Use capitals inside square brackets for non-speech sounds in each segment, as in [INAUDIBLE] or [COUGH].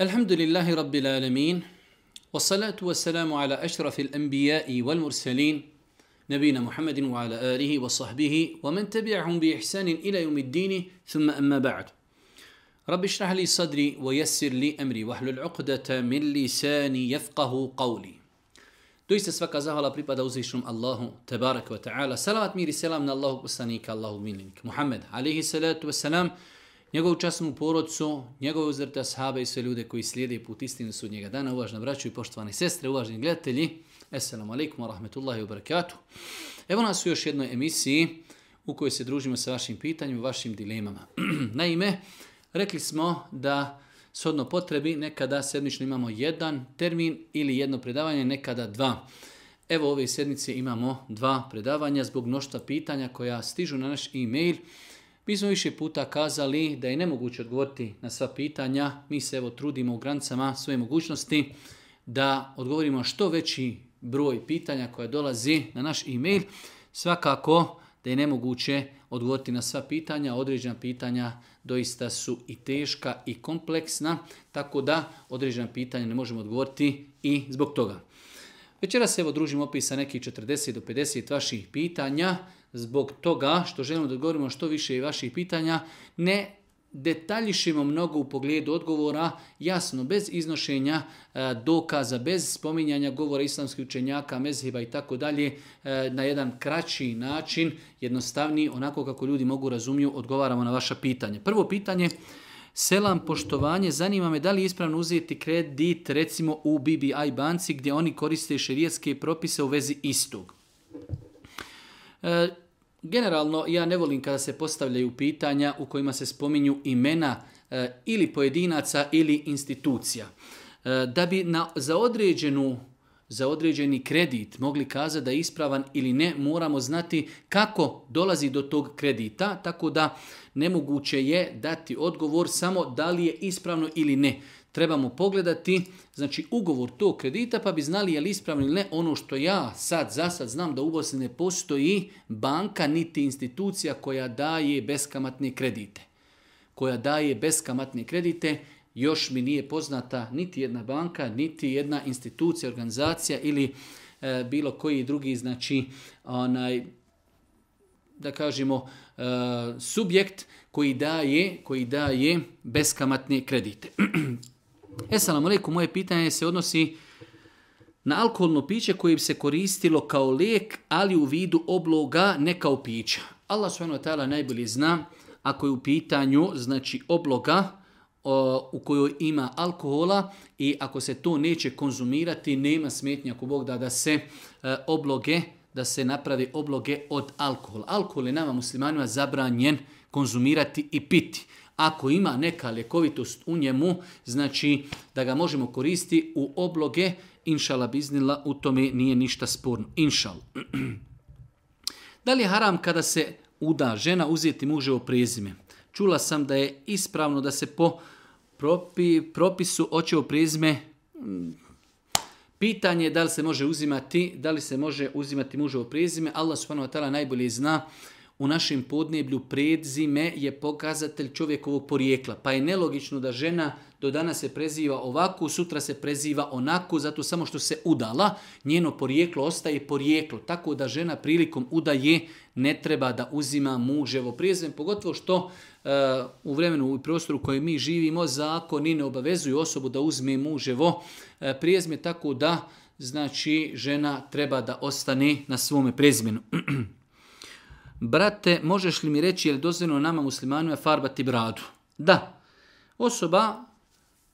الحمد لله رب العالمين والصلاة والسلام على أشرف الأنبياء والمرسلين نبينا محمد وعلى آله وصحبه ومن تبعهم بإحسان إلى يوم الدين ثم أما بعد رب اشرح لي صدري ويسر لي أمري واحلل عقدة من لساني يفقه قولي Doista svaka zahvala pripada uzvišnom Allahu, tebarek wa ta'ala. Salavat mir i selam na Allahog poslanika, Allahog miljenika. Muhammed, alihi salatu wa salam, njegovu časnu porodcu, njegove uzrte sahabe i sve ljude koji slijede put su njega dana, uvažna braću i poštovani sestre, uvažni gledatelji, Esselamu alaikum wa rahmetullahi wa Evo nas u još jednoj emisiji u kojoj se družimo sa vašim pitanjima, vašim dilemama. [CLEARS THROAT] Naime, rekli smo da shodno potrebi nekada sedmično imamo jedan termin ili jedno predavanje, nekada dva. Evo ove sedmice imamo dva predavanja zbog mnoštva pitanja koja stižu na naš e-mail mi smo više puta kazali da je nemoguće odgovoriti na sva pitanja. Mi se evo trudimo u granicama svoje mogućnosti da odgovorimo što veći broj pitanja koja dolazi na naš e-mail. Svakako da je nemoguće odgovoriti na sva pitanja. Određena pitanja doista su i teška i kompleksna, tako da određena pitanja ne možemo odgovoriti i zbog toga. Večeras se evo družimo opisa nekih 40 do 50 vaših pitanja zbog toga što želimo da odgovorimo što više i vaših pitanja, ne detaljišimo mnogo u pogledu odgovora, jasno, bez iznošenja e, dokaza, bez spominjanja govora islamskih učenjaka, mezheba i tako dalje, e, na jedan kraći način, jednostavniji, onako kako ljudi mogu razumiju, odgovaramo na vaša pitanja. Prvo pitanje, selam, poštovanje, zanima me da li je ispravno uzeti kredit recimo u BBI banci gdje oni koriste šerijetske propise u vezi istog. E, Generalno ja ne volim kada se postavljaju pitanja u kojima se spominju imena eh, ili pojedinaca ili institucija. Eh, da bi na, za, određenu, za određeni kredit mogli kazati da je ispravan ili ne, moramo znati kako dolazi do tog kredita, tako da nemoguće je dati odgovor samo da li je ispravno ili ne trebamo pogledati znači ugovor tog kredita pa bi znali je li ispravno ili ne ono što ja sad za sad znam da u Bosni ne postoji banka niti institucija koja daje beskamatne kredite. Koja daje beskamatne kredite još mi nije poznata niti jedna banka, niti jedna institucija, organizacija ili e, bilo koji drugi znači onaj da kažemo e, subjekt koji daje koji daje beskamatne kredite. [CLEARS THROAT] Esalamu alaikum, moje pitanje se odnosi na alkoholno piće koje bi se koristilo kao lijek, ali u vidu obloga, ne kao pića. Allah ta'ala najbolje zna ako je u pitanju znači obloga u kojoj ima alkohola i ako se to neće konzumirati, nema smetnja ako Bog da, da se e, obloge, da se napravi obloge od alkohola. Alkohol je nama muslimanima zabranjen konzumirati i piti ako ima neka ljekovitost u njemu, znači da ga možemo koristiti u obloge, inšala biznila, u tome nije ništa sporno. Inšal. [CLEARS THROAT] da li je haram kada se uda žena uzeti muževo prezime? Čula sam da je ispravno da se po propisu očevo prezime mm, Pitanje da li se može uzimati, da li se može uzimati muževo prezime. Allah subhanahu wa ta'ala najbolje zna u našem podneblju predzime je pokazatelj čovjekovog porijekla. Pa je nelogično da žena do danas se preziva ovako, sutra se preziva onako, zato samo što se udala, njeno porijeklo ostaje porijeklo. Tako da žena prilikom udaje ne treba da uzima muževo prezime, pogotovo što e, u vremenu i prostoru u kojem mi živimo zakoni ne obavezuju osobu da uzme muževo e, tako da znači žena treba da ostane na svome prezimenu. [CLEARS THROAT] brate, možeš li mi reći je li dozvoljeno nama muslimanima farbati bradu? Da. Osoba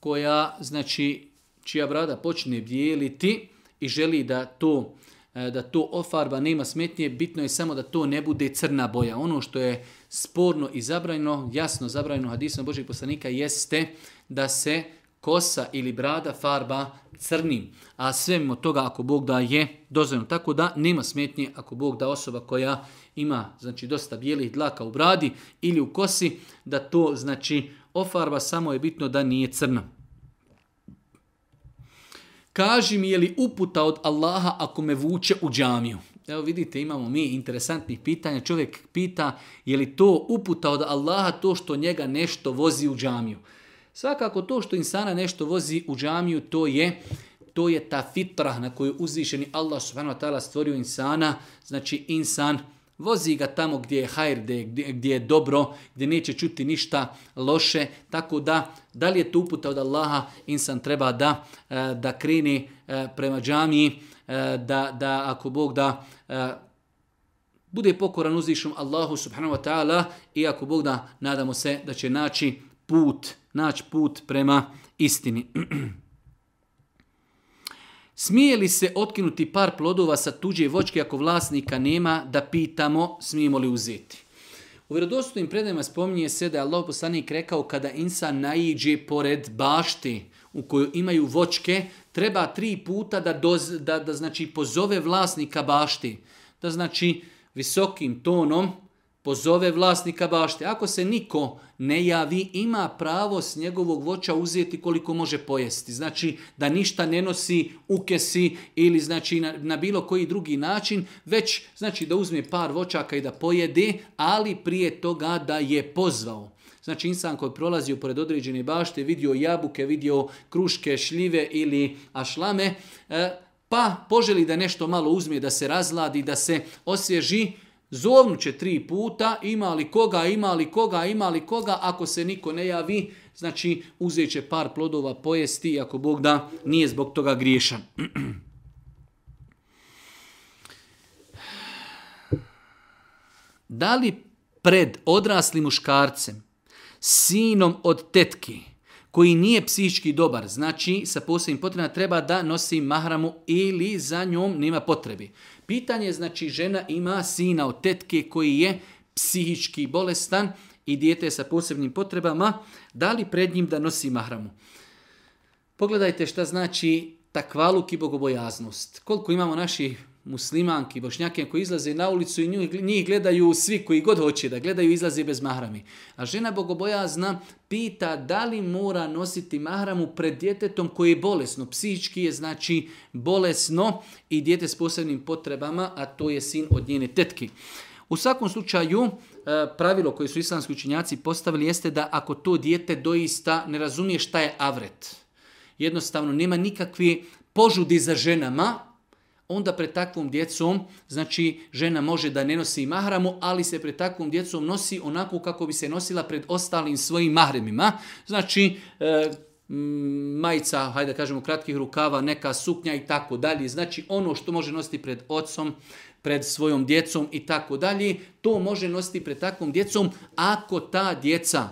koja, znači, čija brada počne dijeliti i želi da to e, da to ofarba nema smetnje, bitno je samo da to ne bude crna boja. Ono što je sporno i zabranjeno, jasno zabranjeno hadisom Božeg poslanika, jeste da se kosa ili brada farba crnim. A sve mimo toga, ako Bog da, je dozvoljeno. Tako da nema smetnje ako Bog da osoba koja ima znači dosta bijelih dlaka u bradi ili u kosi, da to znači ofarba, samo je bitno da nije crna. Kaži mi je li uputa od Allaha ako me vuče u džamiju? Evo vidite, imamo mi interesantnih pitanja. Čovjek pita je li to uputa od Allaha to što njega nešto vozi u džamiju. Svakako to što insana nešto vozi u džamiju, to je to je ta fitra na koju uzvišeni Allah subhanahu wa ta'ala stvorio insana. Znači insan vozi ga tamo gdje je hajr, gdje, je dobro, gdje neće čuti ništa loše. Tako da, da li je to uputa od Allaha, insan treba da, eh, da kreni eh, prema džamiji, eh, da, da ako Bog da bude pokoran uzvišenom Allahu subhanahu wa ta'ala i ako Bog da nadamo se da će naći put naći put prema istini. [CLEARS THROAT] Smije li se otkinuti par plodova sa tuđe vočke ako vlasnika nema da pitamo smijemo li uzeti? U vjerodostojnim predajima spominje se da je Allah poslanik rekao kada insan naiđe pored bašti u kojoj imaju vočke, treba tri puta da, doz, da, da znači pozove vlasnika bašti. Da znači visokim tonom pozove vlasnika bašte. Ako se niko ne javi, ima pravo s njegovog voća uzeti koliko može pojesti. Znači da ništa ne nosi ukesi ili znači na, bilo koji drugi način, već znači da uzme par voćaka i da pojede, ali prije toga da je pozvao. Znači insan koji prolazi prolazio pored određene bašte, vidio jabuke, vidio kruške, šljive ili ašlame, e, pa poželi da nešto malo uzme, da se razladi, da se osvježi, Zovnu će tri puta, ima li koga, ima li koga, ima li koga, ako se niko ne javi, znači uzet će par plodova pojesti, ako Bog da, nije zbog toga griješan. [CLEARS THROAT] Da li pred odraslim muškarcem, sinom od tetki, koji nije psihički dobar, znači sa posebnim potrebama treba da nosi mahramu ili za njom nema potrebi. Pitanje znači žena ima sina od tetke koji je psihički bolestan i dijete sa posebnim potrebama, da li pred njim da nosi mahramu? Pogledajte šta znači takvaluk i bogobojaznost. Koliko imamo naših muslimanki, bošnjake koji izlaze na ulicu i njih gledaju svi koji god hoće da gledaju izlaze bez mahrami. A žena bogobojazna pita da li mora nositi mahramu pred djetetom koji je bolesno. Psihički je znači bolesno i dijete s posebnim potrebama, a to je sin od njene tetki. U svakom slučaju, e, pravilo koje su islamski učinjaci postavili jeste da ako to dijete doista ne razumije šta je avret, jednostavno nema nikakve požudi za ženama, onda pred takvom djecom, znači žena može da ne nosi mahramu, ali se pred takvom djecom nosi onako kako bi se nosila pred ostalim svojim mahremima. Znači, e, majica, hajde da kažemo, kratkih rukava, neka suknja i tako dalje. Znači ono što može nositi pred ocom, pred svojom djecom i tako dalje, to može nositi pred takvom djecom ako ta djeca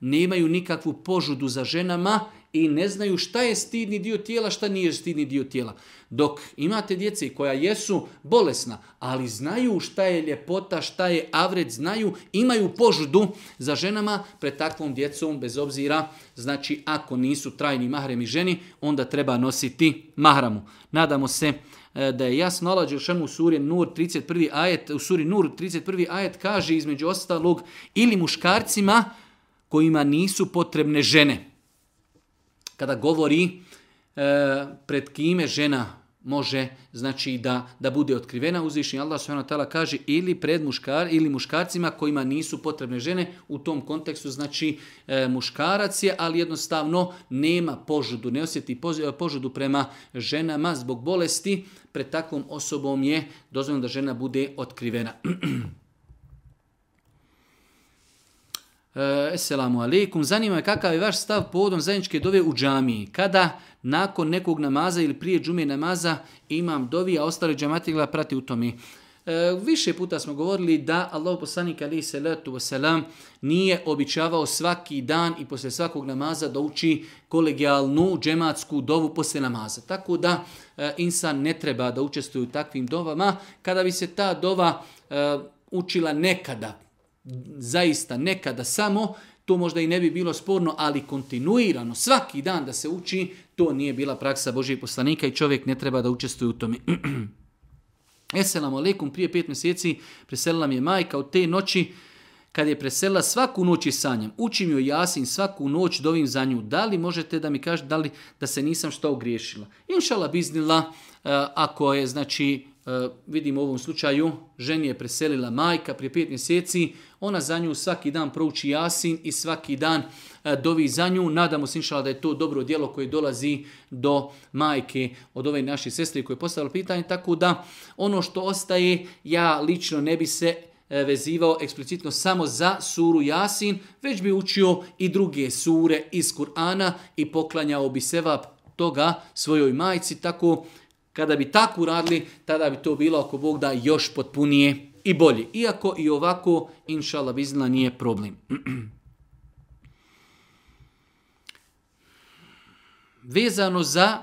nemaju nikakvu požudu za ženama i ne znaju šta je stidni dio tijela, šta nije stidni dio tijela. Dok imate djece koja jesu bolesna, ali znaju šta je ljepota, šta je avret, znaju, imaju požudu za ženama pred takvom djecom, bez obzira, znači ako nisu trajni mahrem i ženi, onda treba nositi mahramu. Nadamo se e, da je jasno Allah u u suri Nur 31. ajet, u suri Nur 31. ajet kaže između ostalog ili muškarcima kojima nisu potrebne žene kada govori e, pred kime žena može znači da, da bude otkrivena uzišni Allah subhanahu tala kaže ili pred muškar ili muškarcima kojima nisu potrebne žene u tom kontekstu znači e, muškarac je ali jednostavno nema požudu ne osjeti e, požudu prema ženama zbog bolesti pred takvom osobom je dozvoljeno da žena bude otkrivena [CLEARS THROAT] Esselamu alaikum, zanima je kakav je vaš stav povodom zajedničke dove u džamiji. Kada nakon nekog namaza ili prije džume namaza imam dovi, a ostale džamatikla prati u tome. E, više puta smo govorili da Allah poslanik alaihi salatu wasalam nije običavao svaki dan i poslije svakog namaza da uči kolegijalnu džematsku dovu poslije namaza. Tako da e, insan ne treba da učestvuje u takvim dovama. Kada bi se ta dova e, učila nekada, zaista nekada samo, to možda i ne bi bilo sporno, ali kontinuirano, svaki dan da se uči, to nije bila praksa Božijeg poslanika i čovjek ne treba da učestvuje u tome. Eselamu [CLEARS THROAT] alaikum, prije pet mjeseci preselila mi je majka od te noći, kad je preselila svaku noć i sanjem, učim joj jasin svaku noć, dovim za nju, da li možete da mi kažete da, li, da se nisam što ogriješila? Inšala biznila, eh, ako je, znači, eh, vidimo u ovom slučaju, ženi je preselila majka prije pet mjeseci, ona za nju svaki dan prouči jasin i svaki dan eh, dovi za nju. Nadamo se inšala da je to dobro djelo koje dolazi do majke od ove naše sestre koje je postavila pitanje, tako da ono što ostaje, ja lično ne bi se E, vezivao eksplicitno samo za suru Jasin, već bi učio i druge sure iz Kur'ana i poklanjao bi sevap toga svojoj majci, tako kada bi tako radili, tada bi to bilo ako Bog da još potpunije i bolje. Iako i ovako, inšala bizna, nije problem. [CLEARS THROAT] Vezano za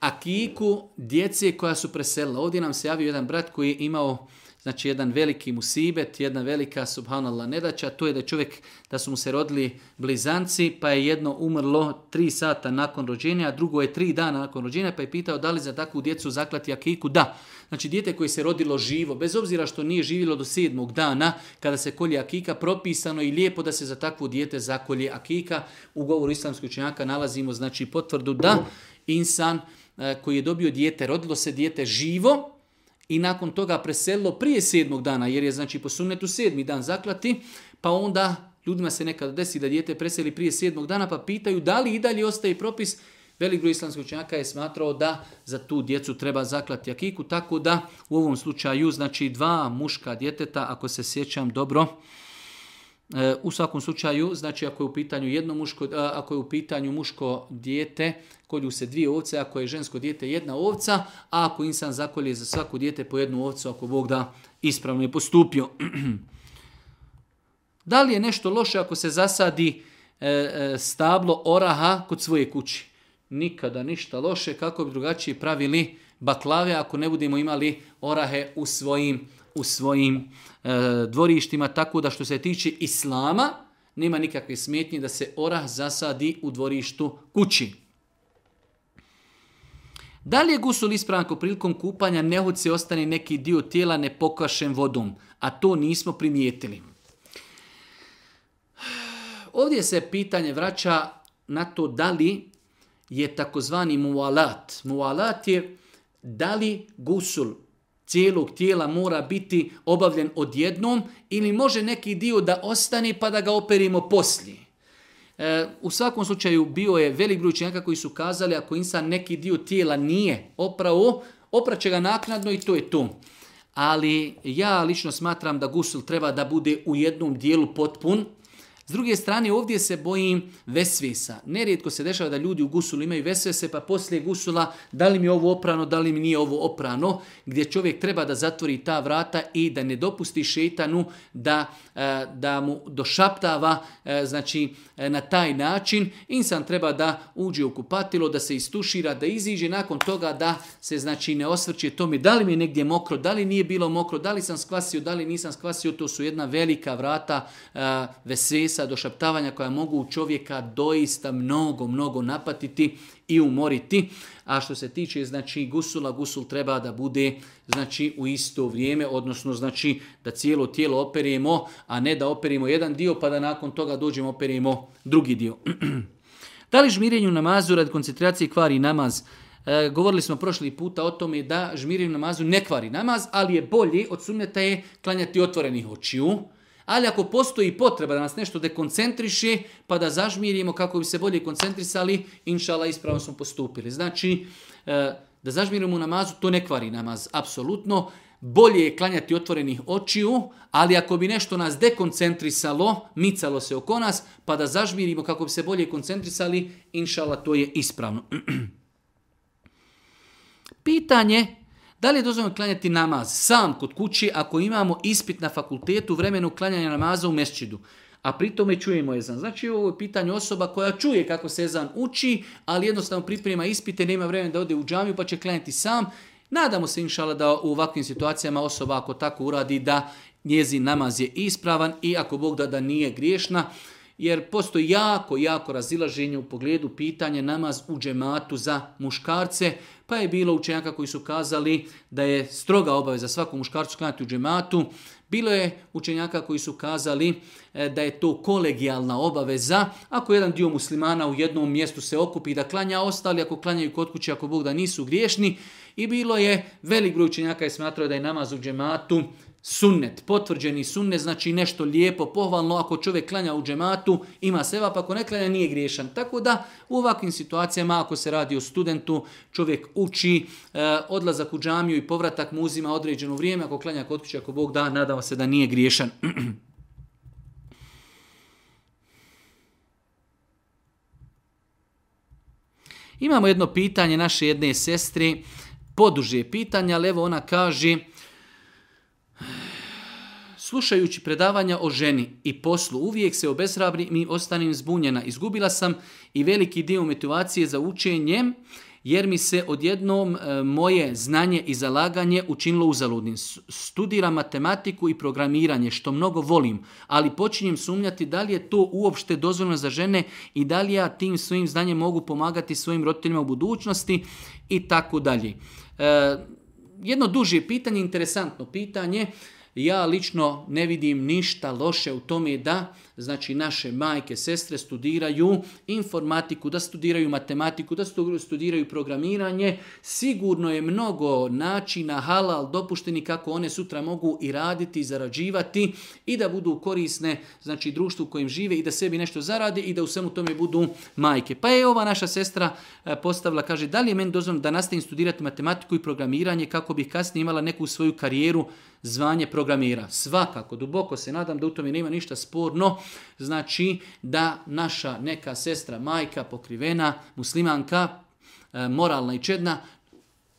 akiku djece koja su preselila. Ovdje nam se javio jedan brat koji je imao znači jedan veliki musibet, jedna velika subhanallah nedaća, to je da čovjek, da su mu se rodili blizanci, pa je jedno umrlo tri sata nakon rođenja, a drugo je tri dana nakon rođenja, pa je pitao da li za takvu djecu zaklati akiku, da. Znači dijete koje se rodilo živo, bez obzira što nije živjelo do sedmog dana, kada se kolje akika, propisano i lijepo da se za takvu dijete zakolje akika. U govoru islamskih učenjaka nalazimo znači potvrdu da insan eh, koji je dobio dijete, rodilo se dijete živo, i nakon toga preselilo prije sedmog dana, jer je znači po sunnetu sedmi dan zaklati, pa onda ljudima se nekad desi da dijete preseli prije sedmog dana, pa pitaju da li i dalje ostaje propis. Velik broj islamskog je smatrao da za tu djecu treba zaklati akiku, tako da u ovom slučaju znači dva muška djeteta, ako se sjećam dobro, E, u svakom slučaju, znači ako je u pitanju jedno muško, e, ako je u pitanju muško dijete, kolju se dvije ovce, ako je žensko dijete jedna ovca, a ako insan zakolje za svako dijete po jednu ovcu, ako Bog da ispravno je postupio. [CLEARS THROAT] da li je nešto loše ako se zasadi e, stablo oraha kod svoje kući? Nikada ništa loše, kako bi drugačije pravili baklave ako ne budemo imali orahe u svojim u svojim e, dvorištima, tako da što se tiče islama, nema nikakve smetnje da se orah zasadi u dvorištu kući. Da li je gusul ispravan ako prilikom kupanja se ostane neki dio tijela pokašem vodom, a to nismo primijetili? Ovdje se pitanje vraća na to da li je takozvani mualat. Mualat je da li gusul cijelog tijela mora biti obavljen odjednom ili može neki dio da ostane pa da ga operimo poslije. E, u svakom slučaju bio je velik broj koji su kazali ako insan neki dio tijela nije oprao, opraće ga naknadno i to je to. Ali ja lično smatram da gusul treba da bude u jednom dijelu potpun, s druge strane, ovdje se bojim vesvesa. Nerijetko se dešava da ljudi u gusulu imaju vesvese, pa poslije gusula da li mi je ovo oprano, da li mi nije ovo oprano, gdje čovjek treba da zatvori ta vrata i da ne dopusti šetanu da, e, da mu došaptava e, znači, e, na taj način. Insan treba da uđe u kupatilo, da se istušira, da iziđe nakon toga da se znači ne osvrće tome da li mi je negdje mokro, da li nije bilo mokro, da li sam skvasio, da li nisam skvasio, to su jedna velika vrata vesvesa do došaptavanja koja mogu u čovjeka doista mnogo, mnogo napatiti i umoriti. A što se tiče znači gusula, gusul treba da bude znači u isto vrijeme, odnosno znači da cijelo tijelo operijemo, a ne da operimo jedan dio pa da nakon toga dođemo operimo drugi dio. [CLEARS THROAT] da li žmirenju namazu rad koncentracije kvari namaz? E, govorili smo prošli puta o tome da žmirenju namazu ne kvari namaz, ali je bolje, od sunneta je klanjati otvorenih očiju ali ako postoji potreba da nas nešto dekoncentriše, pa da zažmirimo kako bi se bolje koncentrisali, inšala ispravno smo postupili. Znači, e, da zažmirimo namazu, to ne kvari namaz, apsolutno. Bolje je klanjati otvorenih očiju, ali ako bi nešto nas dekoncentrisalo, micalo se oko nas, pa da zažmirimo kako bi se bolje koncentrisali, inšala to je ispravno. [CLEARS THROAT] Pitanje da li je dozvoljeno klanjati namaz sam kod kući ako imamo ispit na fakultetu vremenu klanjanja namaza u mesčidu? A pri tome čujemo jezan. Znači ovo je pitanje osoba koja čuje kako se ezan uči, ali jednostavno priprema ispite, nema vremena da ode u džamiju pa će klanjati sam. Nadamo se inšala da u ovakvim situacijama osoba ako tako uradi da njezin namaz je ispravan i ako Bog da da nije griješna, jer postoji jako, jako razilaženje u pogledu pitanja namaz u džematu za muškarce, pa je bilo učenjaka koji su kazali da je stroga obaveza svakom muškarcu klanjati u džematu, bilo je učenjaka koji su kazali e, da je to kolegijalna obaveza. Ako jedan dio muslimana u jednom mjestu se okupi da klanja, ostali ako klanjaju kod kuće, ako Bog da nisu griješni. I bilo je velik broj učenjaka je smatrao da je namaz u džematu sunnet, potvrđeni sunnet, znači nešto lijepo, pohvalno, ako čovjek klanja u džematu, ima seva, pa ako ne klanja nije griješan. Tako da u ovakvim situacijama, ako se radi o studentu, čovjek uči, e, odlazak u džamiju i povratak mu uzima određeno vrijeme, ako klanja kod kuće, ako Bog da, nadamo se da nije griješan. [CLEARS THROAT] Imamo jedno pitanje naše jedne sestre, poduže pitanje, ali evo ona kaže, Slušajući predavanja o ženi i poslu, uvijek se obesrabri i ostanim zbunjena. Izgubila sam i veliki dio motivacije za učenjem, jer mi se odjednom e, moje znanje i zalaganje učinilo uzaludnim. Studiram matematiku i programiranje, što mnogo volim, ali počinjem sumnjati da li je to uopšte dozvoljeno za žene i da li ja tim svojim znanjem mogu pomagati svojim roditeljima u budućnosti i tako dalje. E, jedno duže pitanje, interesantno pitanje ja lično ne vidim ništa loše u tome da znači naše majke, sestre studiraju informatiku, da studiraju matematiku, da studiraju programiranje. Sigurno je mnogo načina halal dopušteni kako one sutra mogu i raditi, i zarađivati i da budu korisne znači društvu u kojem žive i da sebi nešto zarade i da u svemu tome budu majke. Pa je ova naša sestra e, postavila, kaže, da li je meni dozvan da nastavim studirati matematiku i programiranje kako bih kasnije imala neku svoju karijeru zvanje programira. Svakako, duboko se nadam da u tome nema ništa sporno, znači da naša neka sestra, majka, pokrivena, muslimanka, e, moralna i čedna,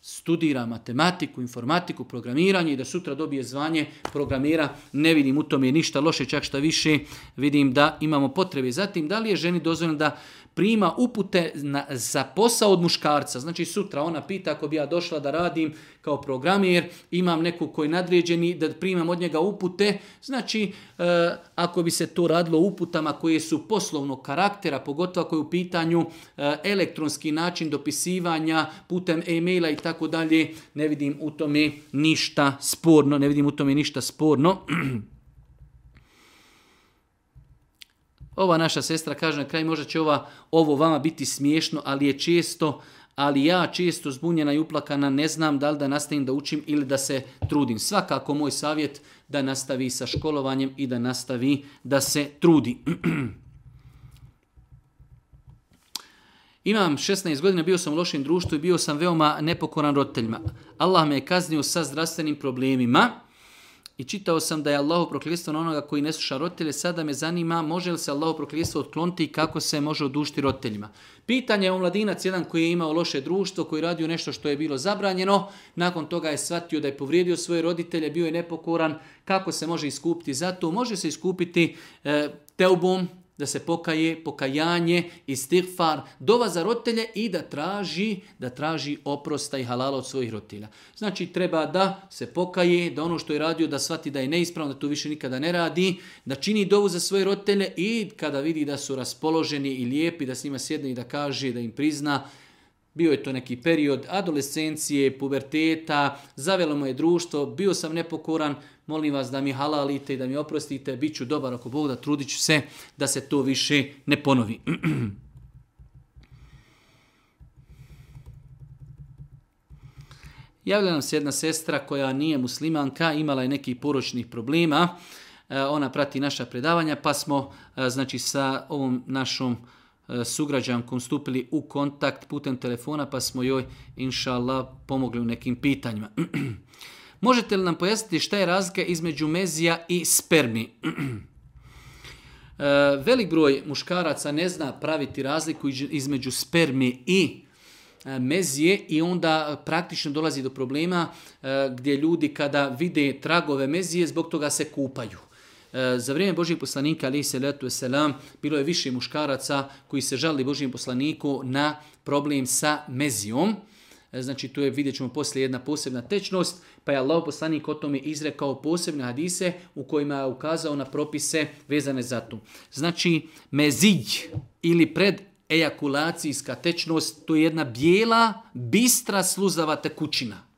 studira matematiku, informatiku, programiranje i da sutra dobije zvanje programira, ne vidim u tome ništa loše, čak šta više vidim da imamo potrebe. Zatim, da li je ženi dozvoljeno da prima upute na, za posao od muškarca. Znači sutra ona pita ako bi ja došla da radim kao programer, imam neku koji je nadređeni, da primam od njega upute. Znači e, ako bi se to radilo uputama koje su poslovnog karaktera, pogotovo ako je u pitanju e, elektronski način dopisivanja putem e-maila i tako dalje, ne vidim u tome ništa sporno, ne vidim u tome ništa sporno. [CLEARS THROAT] Ova naša sestra kaže na kraj, možda će ova, ovo vama biti smiješno, ali je često, ali ja često zbunjena i uplakana ne znam da li da nastavim da učim ili da se trudim. Svakako moj savjet da nastavi sa školovanjem i da nastavi da se trudi. [CLEARS THROAT] Imam 16 godina, bio sam u lošem društvu i bio sam veoma nepokoran roditeljima. Allah me je kaznio sa zdravstvenim problemima i čitao sam da je Allahu prokljestvo na onoga koji ne sluša roditelje, sada me zanima može li se Allahu prokljestvo otkloniti i kako se može odušiti roditeljima. Pitanje je omladinac jedan koji je imao loše društvo, koji je radio nešto što je bilo zabranjeno, nakon toga je shvatio da je povrijedio svoje roditelje, bio je nepokoran, kako se može iskupiti za to? Može se iskupiti e, teubom, da se pokaje, pokajanje, istighfar, dova za roditelje i da traži, da traži oprosta i halala od svojih roditelja. Znači treba da se pokaje, da ono što je radio da svati da je neispravno, da tu više nikada ne radi, da čini dovu za svoje roditelje i kada vidi da su raspoloženi i lijepi, da s njima sjedne i da kaže, da im prizna, bio je to neki period adolescencije, puberteta, zavelo mu je društvo, bio sam nepokoran, molim vas da mi halalite i da mi oprostite, bit ću dobar ako Bog da trudit ću se da se to više ne ponovi. [CLEARS THROAT] Javlja nam se jedna sestra koja nije muslimanka, imala je nekih poročnih problema, e, ona prati naša predavanja, pa smo e, znači sa ovom našom e, sugrađankom stupili u kontakt putem telefona, pa smo joj, inša pomogli u nekim pitanjima. [CLEARS THROAT] Možete li nam pojasniti šta je razlika između mezija i spermi? [CLEARS THROAT] E, velik broj muškaraca ne zna praviti razliku između spermi i e, mezije i onda praktično dolazi do problema e, gdje ljudi kada vide tragove mezije zbog toga se kupaju. Za vrijeme Božijeg poslanika, ali se letu selam, bilo je više muškaraca koji se žalili Božijem poslaniku na problem sa mezijom. Znači, tu je, vidjet ćemo poslije, jedna posebna tečnost pa je Allah poslanik o tome izrekao posebne hadise u kojima je ukazao na propise vezane za to. Znači, mezij ili pred ejakulacijska tečnost, to je jedna bijela, bistra, sluzava tekućina.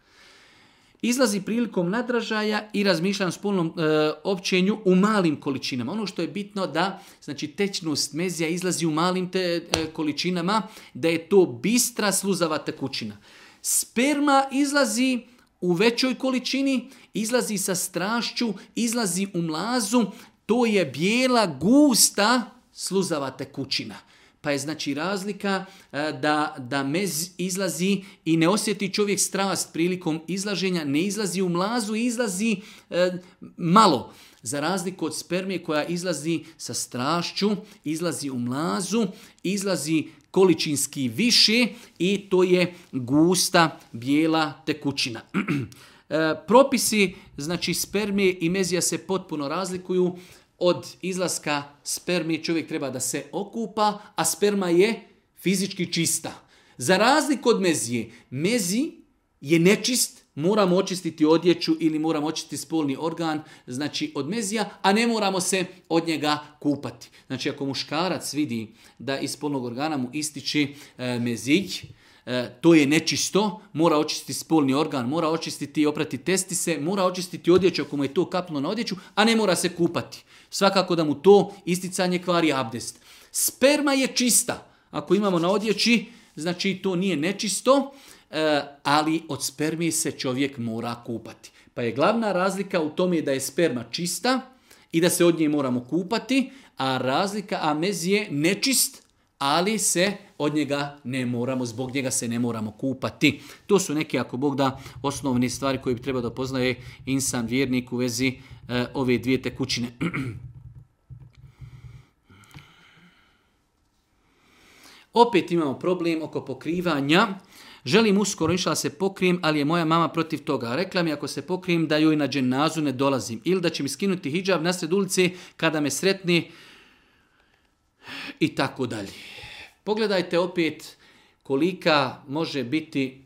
Izlazi prilikom nadražaja i razmišljam spolnom e, općenju u malim količinama. Ono što je bitno da znači tečnost mezija izlazi u malim te, e, količinama, da je to bistra sluzava tekućina. Sperma izlazi u većoj količini, izlazi sa strašću, izlazi u mlazu, to je bijela gusta sluzava tekućina pa je znači razlika e, da, da mez izlazi i ne osjeti čovjek strast prilikom izlaženja, ne izlazi u mlazu, izlazi e, malo. Za razliku od spermije koja izlazi sa strašću, izlazi u mlazu, izlazi količinski više i to je gusta bijela tekućina. [CLEARS THROAT] E, propisi znači spermije i mezija se potpuno razlikuju od izlaska spermi čovjek treba da se okupa, a sperma je fizički čista. Za razliku od mezije, mezi je nečist, moramo očistiti odjeću ili moramo očistiti spolni organ, znači od mezija, a ne moramo se od njega kupati. Znači ako muškarac vidi da iz spolnog organa mu ističe e, mezić, E, to je nečisto, mora očistiti spolni organ, mora očistiti i oprati testise, mora očistiti odjeću ako mu je to kapno na odjeću, a ne mora se kupati. Svakako da mu to isticanje kvari abdest. Sperma je čista. Ako imamo na odjeći, znači to nije nečisto, e, ali od spermi se čovjek mora kupati. Pa je glavna razlika u tome da je sperma čista i da se od nje moramo kupati, a razlika je nečist, ali se od njega ne moramo, zbog njega se ne moramo kupati. To su neke, ako Bog da, osnovne stvari koje bi trebao da poznaje insan vjernik u vezi eh, ove dvije tekućine. [CLEARS THROAT] Opet imamo problem oko pokrivanja. Želim uskoro išla se pokrijem, ali je moja mama protiv toga. Rekla mi ako se pokrijem da joj na dženazu ne dolazim ili da će mi skinuti hijab nasred ulici kada me sretni i tako dalje. Pogledajte opet kolika može biti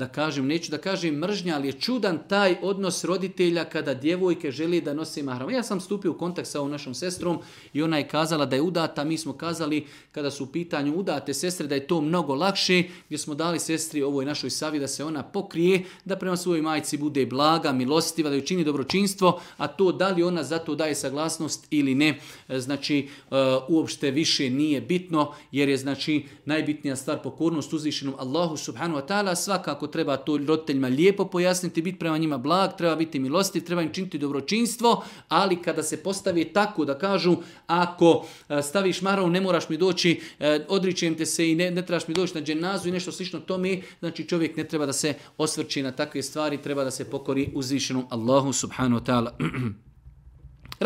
da kažem, neću da kažem mržnja, ali je čudan taj odnos roditelja kada djevojke želi da nose mahram. Ja sam stupio u kontakt sa ovom našom sestrom i ona je kazala da je udata, mi smo kazali kada su u pitanju udate sestre da je to mnogo lakše, gdje smo dali sestri ovoj našoj savi da se ona pokrije, da prema svojoj majci bude blaga, milostiva, da ju čini dobročinstvo, a to da li ona za to daje saglasnost ili ne, e, znači e, uopšte više nije bitno, jer je znači najbitnija stvar pokornost uzvišenom Allahu subhanu wa ta'ala, svakako treba to roditeljima lijepo pojasniti, biti prema njima blag, treba biti milosti, treba im činiti dobročinstvo, ali kada se postavi tako da kažu ako e, staviš maru, ne moraš mi doći, e, odričem te se i ne, ne trebaš mi doći na dženazu i nešto slično mi, znači čovjek ne treba da se osvrči na takve stvari, treba da se pokori uzvišenom Allahu subhanu wa ta'ala. [CLEARS THROAT]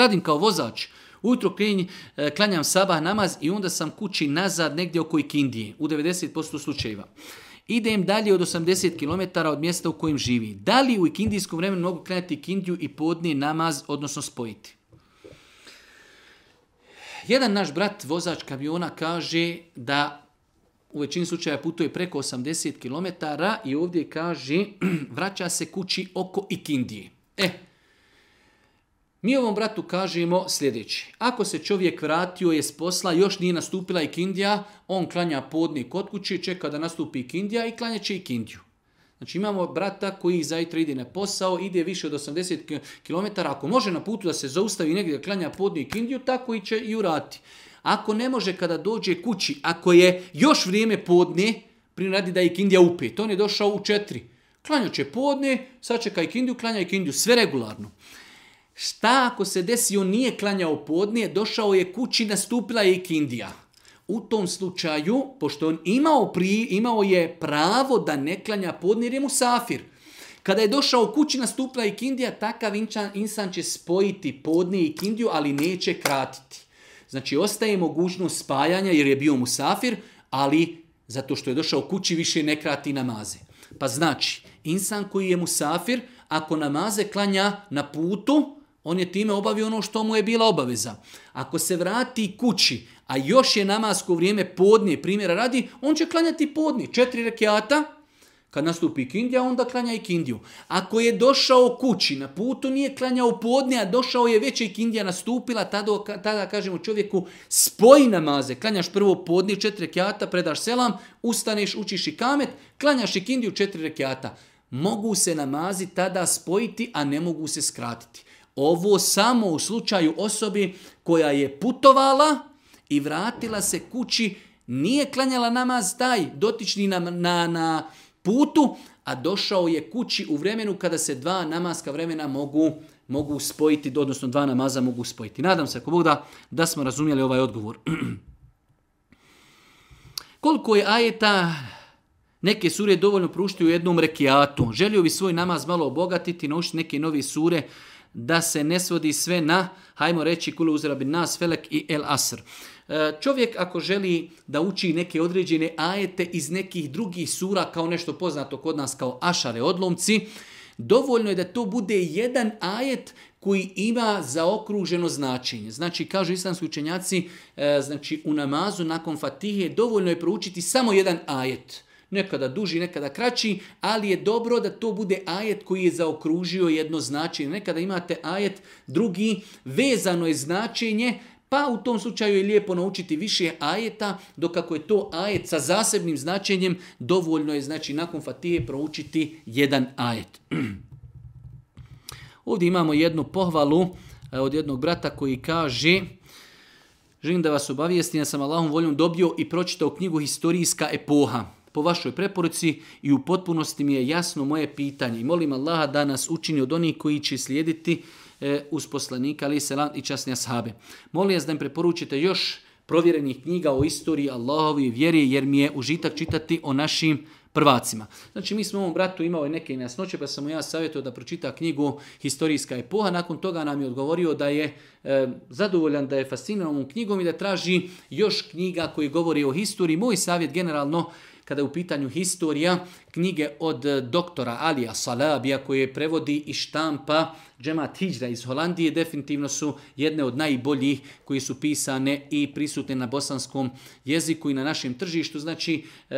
Radim kao vozač, Ujutro e, klanjam sabah namaz i onda sam kući nazad negdje oko Ikindije, u 90% slučajeva idem dalje od 80 km od mjesta u kojem živi. Da li u ikindijskom vremenu mogu krenuti ikindiju i podni namaz, odnosno spojiti? Jedan naš brat, vozač kamiona, kaže da u većini slučaja putuje preko 80 km i ovdje kaže [CLEARS THROAT] vraća se kući oko ikindije. E, mi ovom bratu kažemo sljedeće. Ako se čovjek vratio je s posla, još nije nastupila i kindija, on klanja podni kod kuće, čeka da nastupi kindija i klanja će i kindiju. Znači imamo brata koji zajtra ide na posao, ide više od 80 km, ako može na putu da se zaustavi negdje da klanja podni i kindiju, tako i će i urati. Ako ne može kada dođe kući, ako je još vrijeme podne, priradi da je kindija u to on je došao u četiri. Klanja će podne, sačeka i kindiju, klanja i kindiju, sve regularno. Šta ako se desi, on nije klanjao podnije, došao je kući, nastupila je kindija. U tom slučaju, pošto on imao, pri, imao je pravo da ne klanja podnije, jer je mu safir. Kada je došao kući, nastupila je kindija, takav insan će spojiti podnije i kindiju, ali neće kratiti. Znači, ostaje mogućnost spajanja jer je bio mu safir, ali zato što je došao kući više ne krati namaze. Pa znači, insan koji je musafir, ako namaze klanja na putu, on je time obavio ono što mu je bila obaveza. Ako se vrati kući, a još je namasko vrijeme podnije, primjera radi, on će klanjati podnije, četiri rekiata, kad nastupi kindija, onda klanja i kindiju. Ako je došao kući, na putu nije klanjao podne, a došao je već i kindija nastupila, tada, tada kažemo čovjeku spoji namaze. Klanjaš prvo podne, četiri rekiata, predaš selam, ustaneš, učiš i kamet, klanjaš i kindiju četiri rekiata. Mogu se namazi tada spojiti, a ne mogu se skratiti. Ovo samo u slučaju osobi koja je putovala i vratila se kući, nije klanjala namaz taj dotični na, na, na putu, a došao je kući u vremenu kada se dva namaska vremena mogu, mogu spojiti, odnosno dva namaza mogu spojiti. Nadam se, ako Bog da, da smo razumjeli ovaj odgovor. [CLEARS THROAT] Koliko je ajeta neke sure dovoljno pruštuju u jednom rekiatu? Želio bi svoj namaz malo obogatiti, naučiti neke nove sure, da se ne svodi sve na, hajmo reći, kule uzra nas, felek i el asr. E, čovjek ako želi da uči neke određene ajete iz nekih drugih sura kao nešto poznato kod nas kao ašare odlomci, dovoljno je da to bude jedan ajet koji ima zaokruženo značenje. Znači, kažu islamski učenjaci, e, znači u namazu nakon fatihe dovoljno je proučiti samo jedan ajet nekada duži, nekada kraći, ali je dobro da to bude ajet koji je zaokružio jedno značenje. Nekada imate ajet drugi, vezano je značenje, pa u tom slučaju je lijepo naučiti više ajeta, dok ako je to ajet sa zasebnim značenjem, dovoljno je znači nakon fatije proučiti jedan ajet. [CLEARS THROAT] Ovdje imamo jednu pohvalu e, od jednog brata koji kaže Želim da vas obavijestim, ja sam Allahom voljom dobio i pročitao knjigu Historijska epoha po vašoj preporuci i u potpunosti mi je jasno moje pitanje. I molim Allaha da nas učini od onih koji će slijediti e, uz poslanika ali selam i časni ashabe. Molim vas da im preporučite još provjerenih knjiga o istoriji Allahovi vjeri jer mi je užitak čitati o našim prvacima. Znači mi smo ovom bratu imao neke nejasnoće pa sam mu ja savjetio da pročita knjigu Historijska epoha. Nakon toga nam je odgovorio da je e, zadovoljan, da je fasciniran ovom knjigom i da traži još knjiga koji govori o historiji. Moj savjet generalno kada je u pitanju historija, knjige od eh, doktora Alija Salabija koje prevodi i štampa Džemat iz Holandije definitivno su jedne od najboljih koji su pisane i prisutne na bosanskom jeziku i na našem tržištu. Znači, eh,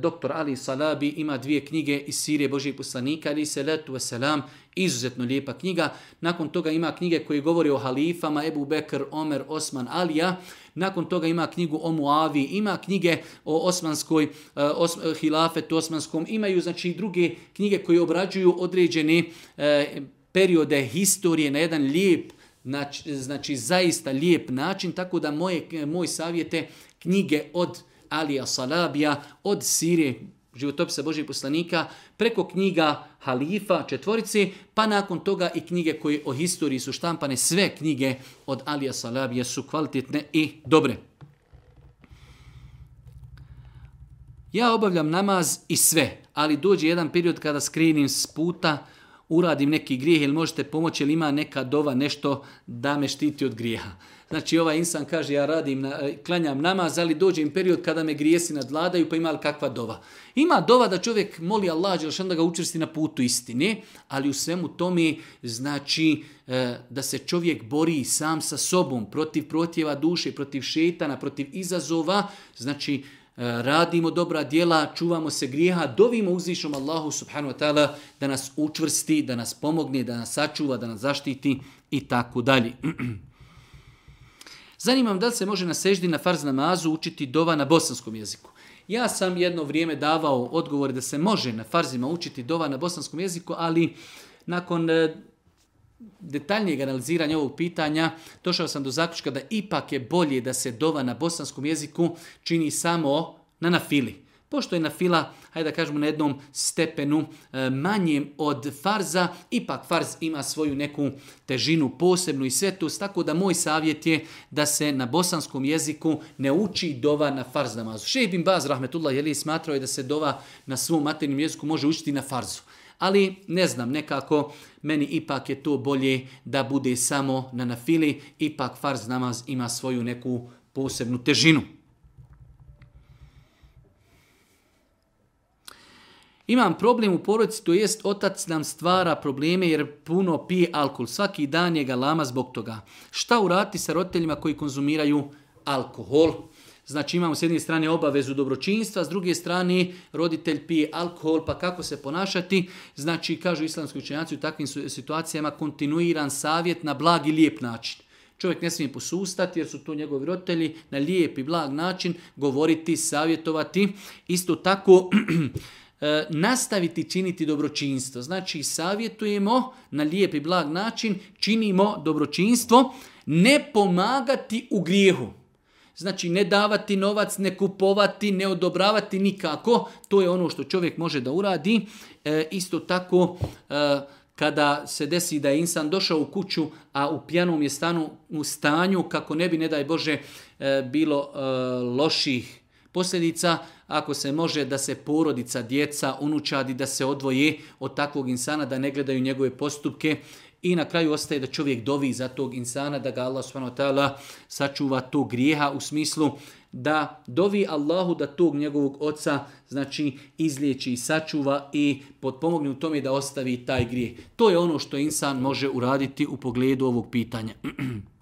doktor Ali Salabi ima dvije knjige iz Sirije Božjih poslanika, ali se letu veselam, izuzetno lijepa knjiga. Nakon toga ima knjige koje govori o halifama, Ebu Bekr, Omer, Osman, Alija, nakon toga ima knjigu o Muavi, ima knjige o osmanskoj, e, os, e, hilafetu osmanskom, imaju znači druge knjige koje obrađuju određene e, periode historije na jedan lijep, znači, znači zaista lijep način, tako da moje, moj savjete knjige od Alija Salabija, od Sirije životopisa Božih poslanika, preko knjiga Halifa, četvorici, pa nakon toga i knjige koje o historiji su štampane, sve knjige od Alija Salabije su kvalitetne i dobre. Ja obavljam namaz i sve, ali dođe jedan period kada skrenim s puta, uradim neki grijeh ili možete pomoći ili ima neka dova nešto da me štiti od grijeha. Znači ovaj insan kaže ja radim, na, e, klanjam namaz, ali dođe im period kada me grijesi nadvladaju pa ima li kakva dova. Ima dova da čovjek moli Allah Đelšan da ga učvrsti na putu istine, ali u svemu tome znači e, da se čovjek bori sam sa sobom protiv protjeva duše, protiv šetana, protiv izazova, znači e, radimo dobra djela, čuvamo se grijeha, dovimo uzvišom Allahu subhanu wa ta'ala da nas učvrsti, da nas pomogne, da nas sačuva, da nas zaštiti i tako dalje. [CLEARS THROAT] Zanimam da li se može na seždi na farz namazu učiti dova na bosanskom jeziku. Ja sam jedno vrijeme davao odgovore da se može na farzima učiti dova na bosanskom jeziku, ali nakon e, detaljnijeg analiziranja ovog pitanja došao sam do zaključka da ipak je bolje da se dova na bosanskom jeziku čini samo na nafili. Pošto je na fila, hajde da kažemo, na jednom stepenu e, manjem od farza, ipak farz ima svoju neku težinu posebnu i svetost, tako da moj savjet je da se na bosanskom jeziku ne uči dova na farz namazu. Šeh bin Baz, rahmetullah, je li smatrao je da se dova na svom maternim jeziku može učiti na farzu. Ali ne znam, nekako meni ipak je to bolje da bude samo na nafili, ipak farz namaz ima svoju neku posebnu težinu. Imam problem u porodici, to jest otac nam stvara probleme jer puno pije alkohol. Svaki dan je ga lama zbog toga. Šta urati sa roditeljima koji konzumiraju alkohol? Znači imamo s jedne strane obavezu dobročinstva, s druge strane roditelj pije alkohol, pa kako se ponašati? Znači, kažu islamski učenjaci, u takvim situacijama kontinuiran savjet na blag i lijep način. Čovjek ne smije posustati jer su to njegovi roditelji na lijep i blag način govoriti, savjetovati. Isto tako [CLEARS THROAT] E, nastaviti činiti dobročinstvo. Znači, savjetujemo na lijep i blag način, činimo dobročinstvo, ne pomagati u grijehu. Znači, ne davati novac, ne kupovati, ne odobravati nikako. To je ono što čovjek može da uradi. E, isto tako, e, kada se desi da je insan došao u kuću, a u pijanom je stanu, u stanju, kako ne bi, ne daj Bože, bilo loših posljedica, ako se može da se porodica, djeca, unučadi, da se odvoje od takvog insana, da ne gledaju njegove postupke i na kraju ostaje da čovjek dovi za tog insana, da ga Allah SWT sačuva tog grijeha u smislu da dovi Allahu da tog njegovog oca znači izliječi i sačuva i potpomogne u tome da ostavi taj grijeh. To je ono što insan može uraditi u pogledu ovog pitanja. [CLEARS THROAT]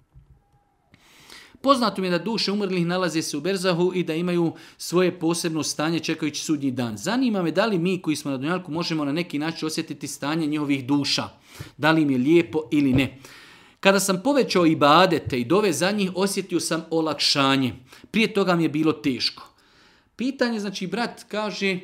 Poznato mi je da duše umrlih nalaze se u Berzahu i da imaju svoje posebno stanje čekajući sudnji dan. Zanima me da li mi koji smo na Dunjalku možemo na neki način osjetiti stanje njihovih duša. Da li im je lijepo ili ne. Kada sam povećao i badete i dove za njih, osjetio sam olakšanje. Prije toga mi je bilo teško. Pitanje, znači, brat kaže, e,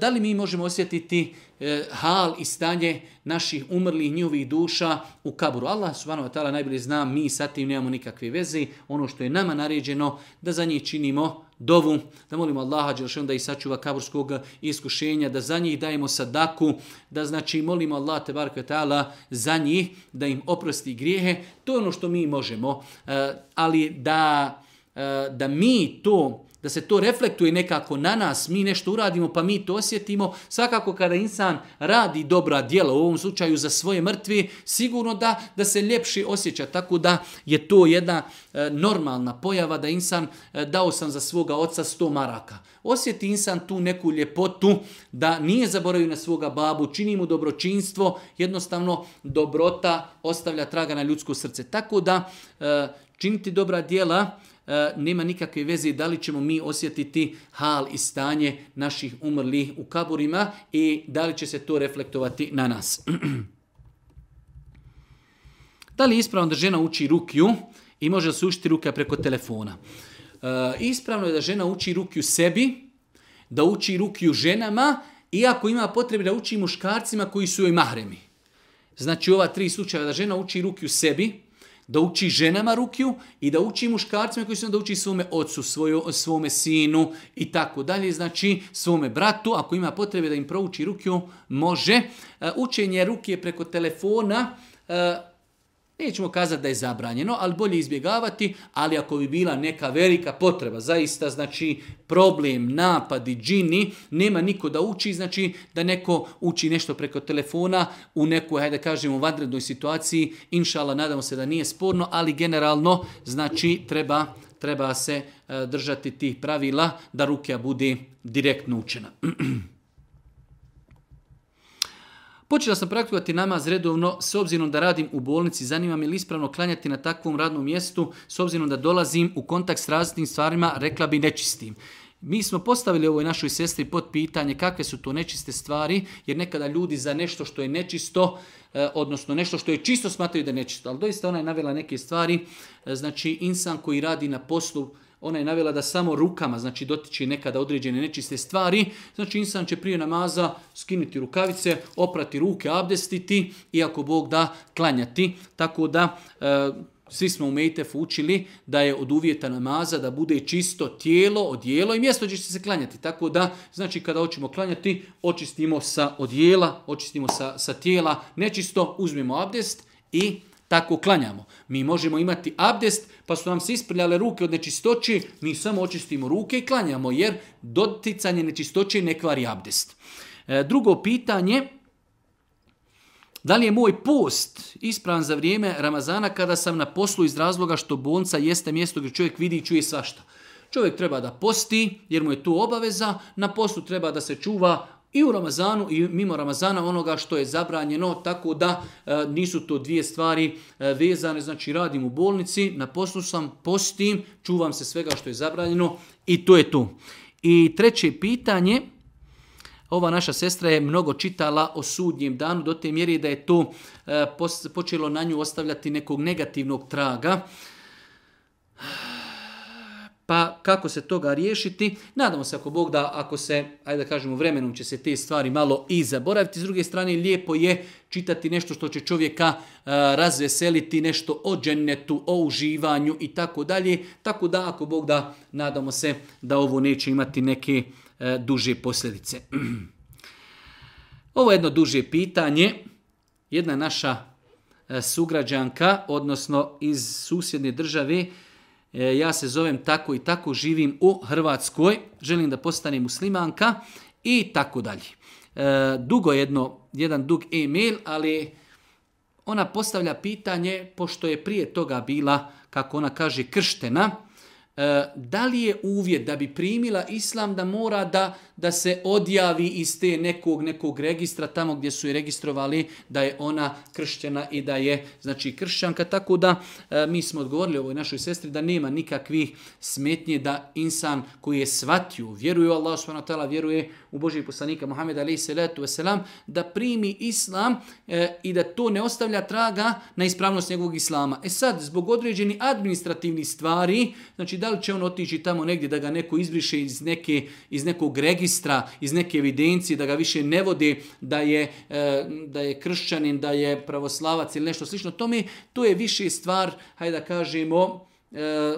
da li mi možemo osjetiti E, hal i stanje naših umrlih njihovih duša u kaburu. Allah subhanahu wa ta'ala najbolje zna, mi sa tim nemamo nikakve veze. Ono što je nama naređeno, da za njih činimo dovu, da molimo Allaha da ih sačuva kaburskog iskušenja, da za njih dajemo sadaku, da znači molimo Allah barka ta'ala za njih, da im oprosti grijehe. To je ono što mi možemo, e, ali da, e, da mi to da se to reflektuje nekako na nas, mi nešto uradimo pa mi to osjetimo. Svakako kada insan radi dobra djela, u ovom slučaju za svoje mrtve, sigurno da, da se ljepši osjeća. Tako da je to jedna e, normalna pojava da insan e, dao sam za svoga oca sto maraka. Osjeti insan tu neku ljepotu da nije zaboravio na svoga babu, čini mu dobročinstvo, jednostavno dobrota ostavlja traga na ljudsko srce. Tako da e, činiti dobra djela E, nema nikakve veze da li ćemo mi osjetiti hal i stanje naših umrlih u kaburima i da li će se to reflektovati na nas. [CLEARS THROAT] da li je ispravno da žena uči rukju i može se učiti ruka preko telefona? E, ispravno je da žena uči rukju sebi, da uči rukju ženama, iako ima potrebe da uči muškarcima koji su joj mahremi. Znači ova tri slučaja da žena uči rukju sebi, da uči ženama rukiju i da uči muškarcima koji su da uči svome ocu, svome sinu i tako dalje. Znači svome bratu, ako ima potrebe da im prouči rukiju, može. E, učenje rukije preko telefona, e, Nećemo kazati da je zabranjeno, ali bolje izbjegavati, ali ako bi bila neka velika potreba, zaista znači problem, napadi, džini, nema niko da uči, znači da neko uči nešto preko telefona u nekoj, hajde u vanrednoj situaciji, inšala, nadamo se da nije sporno, ali generalno, znači treba, treba se eh, držati tih pravila da rukija bude direktno učena. [CLEARS THROAT] Počela sam praktikovati namaz redovno s obzirom da radim u bolnici. Zanima me li ispravno klanjati na takvom radnom mjestu s obzirom da dolazim u kontakt s različitim stvarima, rekla bi nečistim. Mi smo postavili ovoj našoj sestri pod pitanje kakve su to nečiste stvari, jer nekada ljudi za nešto što je nečisto, e, odnosno nešto što je čisto smatraju da je nečisto. Ali doista ona je navela neke stvari, e, znači insan koji radi na poslu, ona je navela da samo rukama, znači dotiče nekada određene nečiste stvari, znači insan će prije namaza skinuti rukavice, oprati ruke, abdestiti i ako Bog da klanjati. Tako da e, svi smo u Mejtef učili da je od uvjeta namaza da bude čisto tijelo, odijelo i mjesto gdje će se klanjati. Tako da, znači kada hoćemo klanjati, očistimo sa odijela, očistimo sa, sa tijela nečisto, uzmemo abdest i tako klanjamo. Mi možemo imati abdest, pa su nam se isprljale ruke od nečistoće, mi samo očistimo ruke i klanjamo, jer doticanje nečistoće ne kvari abdest. E, drugo pitanje, da li je moj post ispravan za vrijeme Ramazana kada sam na poslu iz razloga što bonca jeste mjesto gdje čovjek vidi i čuje svašta? Čovjek treba da posti jer mu je to obaveza, na poslu treba da se čuva i u Ramazanu i mimo Ramazana onoga što je zabranjeno, tako da e, nisu to dvije stvari e, vezane, znači radim u bolnici, na poslu sam, postim, čuvam se svega što je zabranjeno i to je to. I treće pitanje, ova naša sestra je mnogo čitala o sudnjem danu do te mjeri da je to e, počelo na nju ostavljati nekog negativnog traga. Pa kako se toga riješiti? Nadamo se ako Bog da, ako se, ajde da kažemo, vremenom će se te stvari malo i zaboraviti. S druge strane, lijepo je čitati nešto što će čovjeka e, razveseliti, nešto o džennetu, o uživanju i tako dalje. Tako da, ako Bog da, nadamo se da ovo neće imati neke e, duže posljedice. [CLEARS THROAT] Ovo je jedno duže pitanje. Jedna naša e, sugrađanka, odnosno iz susjedne države, E, ja se zovem tako i tako, živim u Hrvatskoj, želim da postanem muslimanka i tako dalje. E, dugo jedno, jedan dug e-mail, ali ona postavlja pitanje, pošto je prije toga bila, kako ona kaže, krštena, E, da li je uvjet da bi primila islam da mora da, da se odjavi iz te nekog nekog registra tamo gdje su je registrovali da je ona kršćana i da je znači kršćanka tako da e, mi smo odgovorili ovoj našoj sestri da nema nikakvih smetnje da insan koji je shvatio vjeruje u Allah vjeruje u Božijeg poslanika Muhameda alejhi salatu vesselam da primi islam e, i da to ne ostavlja traga na ispravnost njegovog islama e sad zbog određeni administrativnih stvari znači da da li će on otići tamo negdje da ga neko izbriše iz, neke, iz nekog registra, iz neke evidencije, da ga više ne vodi, da je, e, da je kršćanin, da je pravoslavac ili nešto slično. To, to je više stvar, hajde da kažemo, e,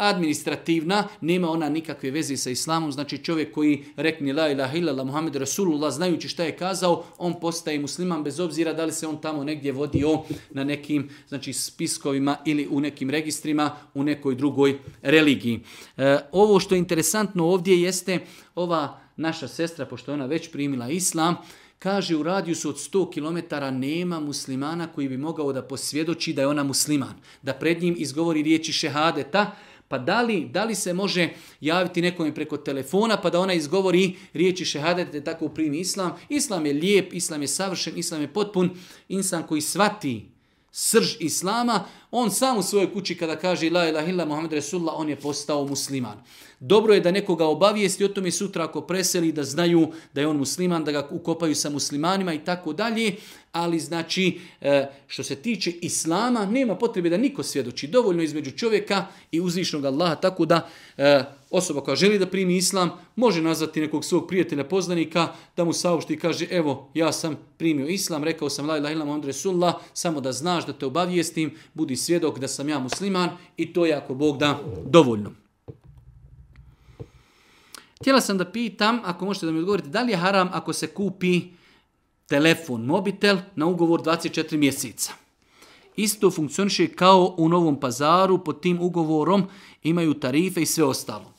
administrativna, nema ona nikakve veze sa islamom, znači čovjek koji rekne la ilaha illallah Muhammed Rasulullah znajući šta je kazao, on postaje musliman bez obzira da li se on tamo negdje vodio na nekim znači spiskovima ili u nekim registrima u nekoj drugoj religiji. E, ovo što je interesantno ovdje jeste ova naša sestra, pošto je ona već primila islam, kaže u radijusu od 100 km nema muslimana koji bi mogao da posvjedoči da je ona musliman, da pred njim izgovori riječi šehadeta, pa da li, se može javiti nekome preko telefona pa da ona izgovori riječi šehadete, tako tako primi islam? Islam je lijep, islam je savršen, islam je potpun. Insan koji svati srž islama, on sam u svojoj kući kada kaže la ilaha illa Muhammed Resulullah, on je postao musliman. Dobro je da nekoga obavijesti o tome sutra ako preseli da znaju da je on musliman, da ga ukopaju sa muslimanima i tako dalje, ali znači e, što se tiče islama nema potrebe da niko svjedoči dovoljno između čovjeka i uzvišnog Allaha, tako da e, Osoba koja želi da primi islam može nazvati nekog svog prijatelja poznanika da mu saopšti i kaže evo ja sam primio islam, rekao sam la ilaha illallah samo da znaš da te obavijestim, budi svjedok da sam ja musliman i to je ako Bog da dovoljno. Htjela sam da pitam, ako možete da mi odgovorite, da li je haram ako se kupi telefon, mobitel na ugovor 24 mjeseca? Isto funkcioniše kao u Novom pazaru, pod tim ugovorom imaju tarife i sve ostalo.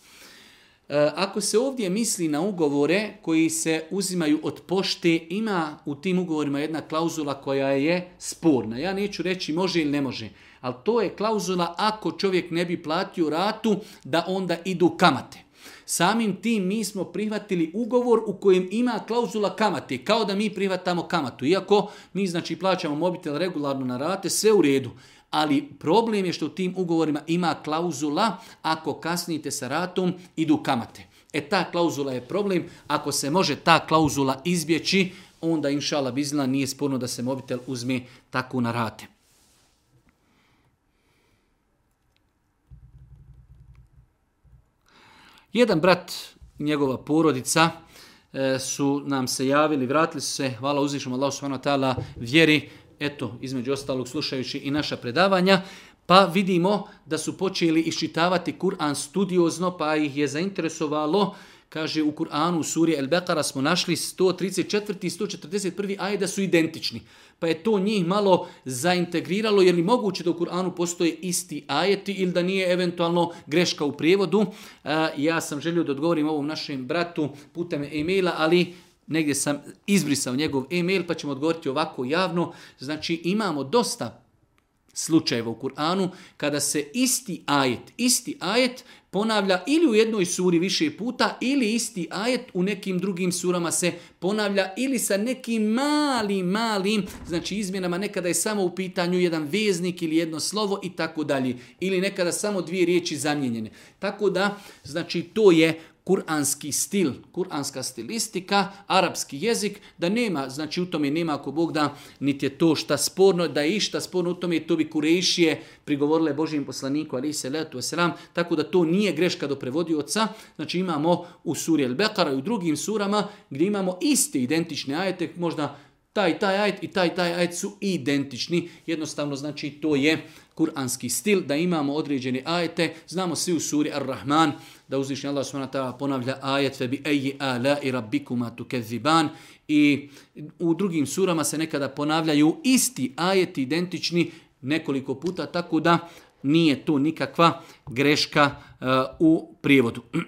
E, ako se ovdje misli na ugovore koji se uzimaju od pošte, ima u tim ugovorima jedna klauzula koja je sporna. Ja neću reći može ili ne može, ali to je klauzula ako čovjek ne bi platio ratu, da onda idu kamate. Samim tim mi smo prihvatili ugovor u kojem ima klauzula kamate, kao da mi prihvatamo kamatu. Iako mi znači plaćamo mobitel regularno na rate, sve u redu ali problem je što u tim ugovorima ima klauzula ako kasnite sa ratom idu kamate. E ta klauzula je problem, ako se može ta klauzula izbjeći, onda inšala bizna nije sporno da se mobitel uzme tako na rate. Jedan brat, njegova porodica, e, su nam se javili, vratili su se, hvala uzvišom Allah subhanahu vjeri, eto, između ostalog slušajući i naša predavanja, pa vidimo da su počeli iščitavati Kur'an studiozno, pa ih je zainteresovalo, kaže u Kur'anu u El-Bekara smo našli 134. i 141. ai da su identični. Pa je to njih malo zaintegriralo, jer li moguće da u Kur'anu postoje isti ajeti ili da nije eventualno greška u prijevodu. E, ja sam želio da odgovorim ovom našem bratu putem e-maila, ali negdje sam izbrisao njegov e-mail pa ćemo odgovoriti ovako javno. Znači imamo dosta slučajeva u Kur'anu kada se isti ajet, isti ajet ponavlja ili u jednoj suri više puta ili isti ajet u nekim drugim surama se ponavlja ili sa nekim malim, malim, znači izmjenama nekada je samo u pitanju jedan veznik ili jedno slovo i tako dalje. Ili nekada samo dvije riječi zamijenjene. Tako da, znači to je kuranski stil, kuranska stilistika, arapski jezik, da nema, znači u tome nema ako Bog da, niti je to šta sporno, da je išta sporno u tome, to bi kurešije prigovorile Božijem poslaniku, ali se letu tako da to nije greška do prevodioca, znači imamo u suri El-Bekara i u drugim surama gdje imamo iste identične ajete, možda taj, taj ajet i taj, taj ajet su identični. Jednostavno, znači, to je kuranski stil, da imamo određene ajete. Znamo svi u suri Ar-Rahman, da uzvišnji Allah subhanahu ponavlja ajet febi bi eji ala i rabbikuma tukeziban i u drugim surama se nekada ponavljaju isti ajeti identični nekoliko puta tako da nije tu nikakva greška uh, u prijevodu. [CLEARS THROAT]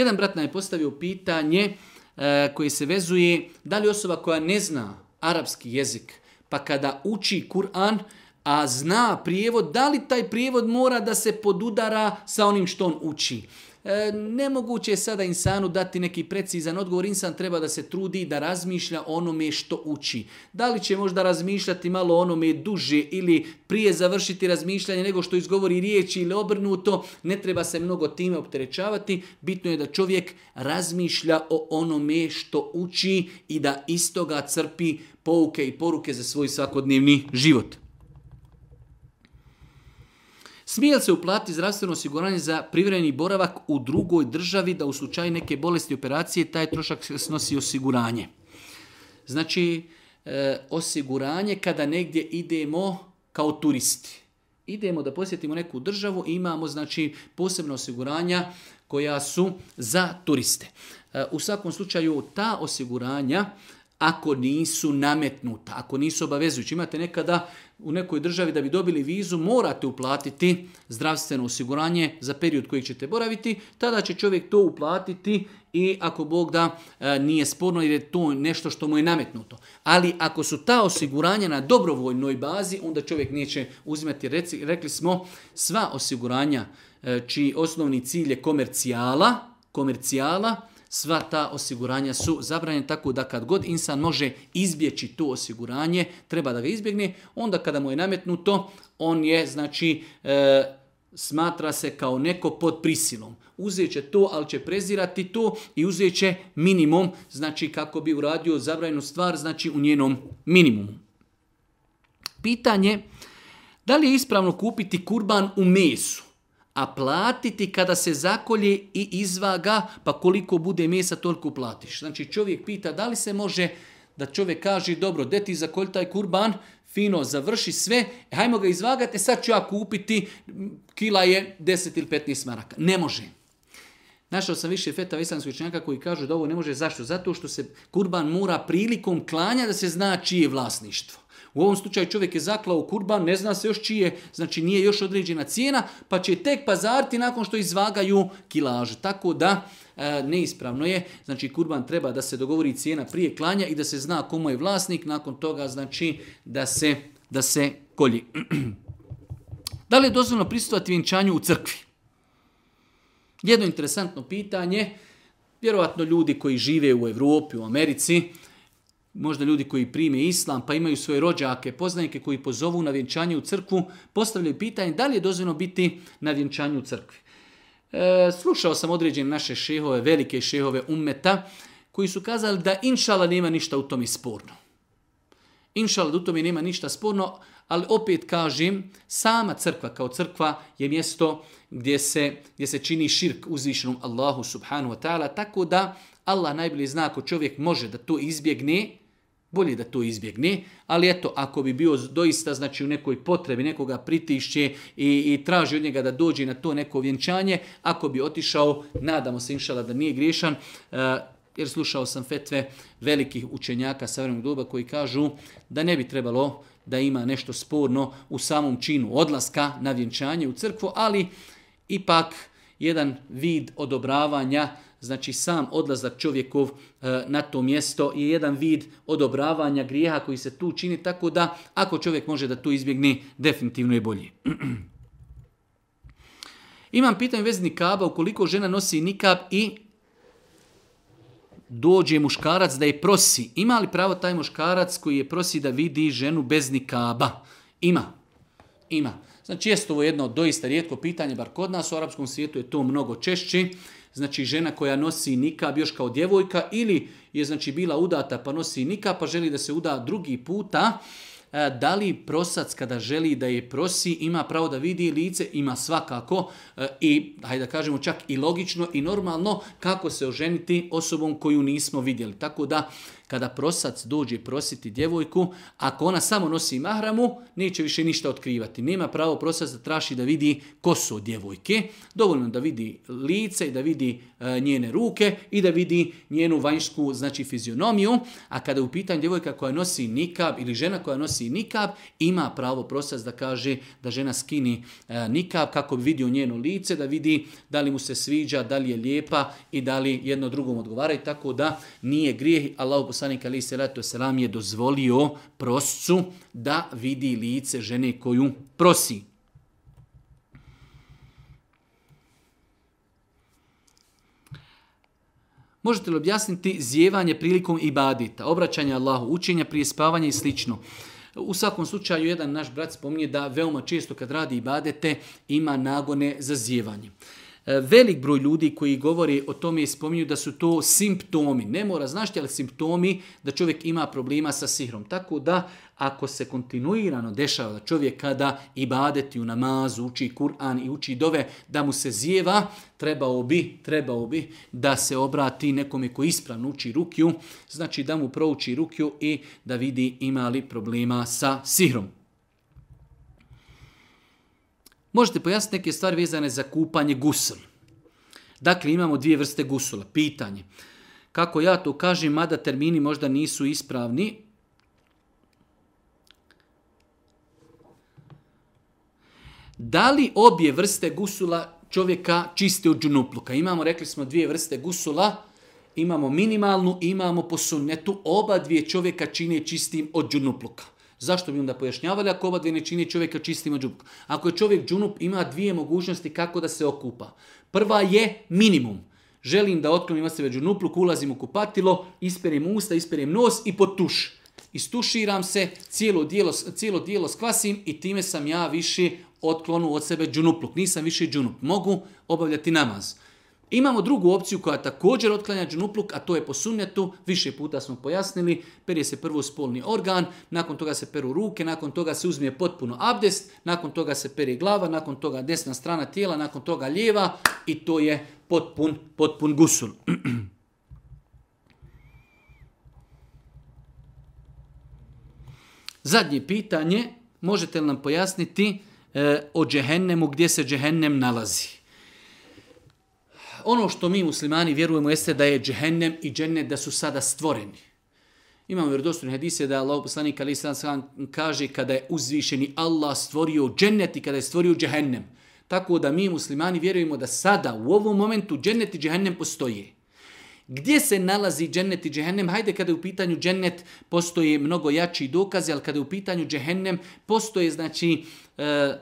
Jedan brat nam je postavio pitanje uh, koje se vezuje da li osoba koja ne zna arapski jezik pa kada uči Kur'an a zna prijevod, da li taj prijevod mora da se podudara sa onim što on uči. E, nemoguće je sada insanu dati neki precizan odgovor. Insan treba da se trudi da razmišlja onome što uči. Da li će možda razmišljati malo onome duže ili prije završiti razmišljanje nego što izgovori riječi ili obrnuto, ne treba se mnogo time opterećavati. Bitno je da čovjek razmišlja o onome što uči i da istoga crpi pouke i poruke za svoj svakodnevni život. Smije li se uplatiti zdravstveno osiguranje za privremeni boravak u drugoj državi da u slučaju neke bolesti operacije taj trošak snosi osiguranje? Znači, e, osiguranje kada negdje idemo kao turisti. Idemo da posjetimo neku državu imamo znači posebna osiguranja koja su za turiste. E, u svakom slučaju ta osiguranja ako nisu nametnuta, ako nisu obavezujući. Imate nekada u nekoj državi da bi dobili vizu morate uplatiti zdravstveno osiguranje za period koji ćete boraviti, tada će čovjek to uplatiti i ako Bog da e, nije sporno jer je to nešto što mu je nametnuto. Ali ako su ta osiguranja na dobrovoljnoj bazi, onda čovjek neće uzimati. rekli smo sva osiguranja e, čiji osnovni cilj je komercijala, komercijala sva ta osiguranja su zabranjena tako da kad god insan može izbjeći to osiguranje, treba da ga izbjegne, onda kada mu je nametnuto, on je znači e, smatra se kao neko pod prisilom. Uzet će to, ali će prezirati to i uzet će minimum, znači kako bi uradio zabranjenu stvar, znači u njenom minimumu. Pitanje, da li je ispravno kupiti kurban u mesu? a platiti kada se zakolje i izvaga, pa koliko bude mesa, toliko platiš. Znači čovjek pita da li se može da čovjek kaže, dobro, gdje ti zakolj taj kurban, fino, završi sve, e, hajmo ga izvagati, e, sad ću ja kupiti, kila je 10 ili 15 maraka. Ne može. Našao sam više feta islamskih učenjaka koji kažu da ovo ne može. Zašto? Zato što se kurban mora prilikom klanja da se zna čije vlasništvo. U ovom slučaju čovjek je zaklao kurban, ne zna se još čije, znači nije još određena cijena, pa će tek pazarti nakon što izvagaju kilažu. Tako da e, neispravno je, znači kurban treba da se dogovori cijena prije klanja i da se zna komu je vlasnik, nakon toga znači da se, da se kolji. [CLEARS THROAT] da li je dozvoljno pristupati vjenčanju u crkvi? Jedno interesantno pitanje, Vjerovatno ljudi koji žive u Europi, u Americi, možda ljudi koji prime islam pa imaju svoje rođake, poznanike koji pozovu na vjenčanje u crkvu, postavljaju pitanje da li je dozvoljeno biti na vjenčanju u crkvi. E, slušao sam određene naše šehove, velike šehove ummeta, koji su kazali da inšala nema ništa u tome sporno. Inšala da u tome nema ništa sporno, ali opet kažem, sama crkva kao crkva je mjesto gdje se, gdje se čini širk uzvišenom Allahu subhanu wa ta'ala, tako da Allah najbolje zna ako čovjek može da to izbjegne, bolje da to izbjegne, ali eto, ako bi bio doista znači, u nekoj potrebi, nekoga pritišće i, i traži od njega da dođe na to neko vjenčanje, ako bi otišao, nadamo se inšala da nije griješan, e, jer slušao sam fetve velikih učenjaka savremenog doba koji kažu da ne bi trebalo da ima nešto sporno u samom činu odlaska na vjenčanje u crkvu, ali ipak jedan vid odobravanja znači sam odlazak čovjekov e, na to mjesto je jedan vid odobravanja grijeha koji se tu čini, tako da ako čovjek može da tu izbjegne, definitivno je bolji. [CLEARS THROAT] Imam pitanje vezi nikaba, ukoliko žena nosi nikab i dođe muškarac da je prosi. Ima li pravo taj muškarac koji je prosi da vidi ženu bez nikaba? Ima. Ima. Znači, jest ovo jedno doista rijetko pitanje, bar kod nas u arapskom svijetu je to mnogo češći znači žena koja nosi nikab još kao djevojka ili je znači bila udata pa nosi nika pa želi da se uda drugi puta, e, da li prosac kada želi da je prosi ima pravo da vidi lice, ima svakako e, i hajde da kažemo čak i logično i normalno kako se oženiti osobom koju nismo vidjeli. Tako da kada prosac dođe prositi djevojku, ako ona samo nosi mahramu, neće više ništa otkrivati. Nema pravo prosac da traši da vidi kosu su djevojke, dovoljno da vidi lice i da vidi e, njene ruke i da vidi njenu vanjsku znači fizionomiju, a kada je u pitanju djevojka koja nosi nikab ili žena koja nosi nikab, ima pravo prosac da kaže da žena skini e, nikab kako bi vidio njeno lice, da vidi da li mu se sviđa, da li je lijepa i da li jedno drugom odgovara i tako da nije grijeh. Allahu poslanik ali se selam je dozvolio proscu da vidi lice žene koju prosi. Možete li objasniti zjevanje prilikom ibadita, obraćanja Allahu, učenja prije spavanja i slično? U svakom slučaju, jedan naš brat spominje da veoma često kad radi ibadete ima nagone za zjevanje. E, velik broj ljudi koji govori o tome i spominju da su to simptomi. Ne mora znašti, ali simptomi da čovjek ima problema sa sihrom. Tako da ako se kontinuirano dešava da čovjek kada ibadeti u namazu, uči Kur'an i uči dove, da mu se zijeva, trebao bi, trebao bi da se obrati nekome koji ispravno uči rukju, znači da mu prouči rukju i da vidi ima li problema sa sihrom. Možete pojasniti neke stvari vezane za kupanje gusl. Dakle, imamo dvije vrste gusula. Pitanje. Kako ja to kažem, mada termini možda nisu ispravni, Da li obje vrste gusula čovjeka čiste od džunupluka? Imamo, rekli smo, dvije vrste gusula. Imamo minimalnu, imamo po Oba dvije čovjeka čine čistim od džunupluka. Zašto bi onda pojašnjavali ako ova dvije ne čini čovjeka čistima džunup? Ako je čovjek džunup, ima dvije mogućnosti kako da se okupa. Prva je minimum. Želim da otklonim od sebe džunupluk, ulazim u kupatilo, isperim usta, isperem nos i potuš. Istuširam se, cijelo dijelo, cijelo dijelo skvasim i time sam ja više otklonu od sebe džunupluk. Nisam više džunup. Mogu obavljati namaz. Imamo drugu opciju koja također otklanja džunupluk, a to je po sunnetu, više puta smo pojasnili, perje se prvo spolni organ, nakon toga se peru ruke, nakon toga se uzme potpuno abdest, nakon toga se pere glava, nakon toga desna strana tijela, nakon toga lijeva i to je potpun, potpun gusul. [CLEARS THROAT] Zadnje pitanje, možete li nam pojasniti e, o džehennemu, gdje se džehennem nalazi? ono što mi muslimani vjerujemo jeste da je džehennem i džennet da su sada stvoreni. Imamo vjerodostojne hadise da Allah poslanik ali kaže kada je uzvišeni Allah stvorio džennet i kada je stvorio džehennem. Tako da mi muslimani vjerujemo da sada u ovom momentu džennet i džehennem postoje. Gdje se nalazi džennet i džehennem? Hajde kada je u pitanju džennet postoje mnogo jači dokazi, ali kada je u pitanju džehennem postoje znači e,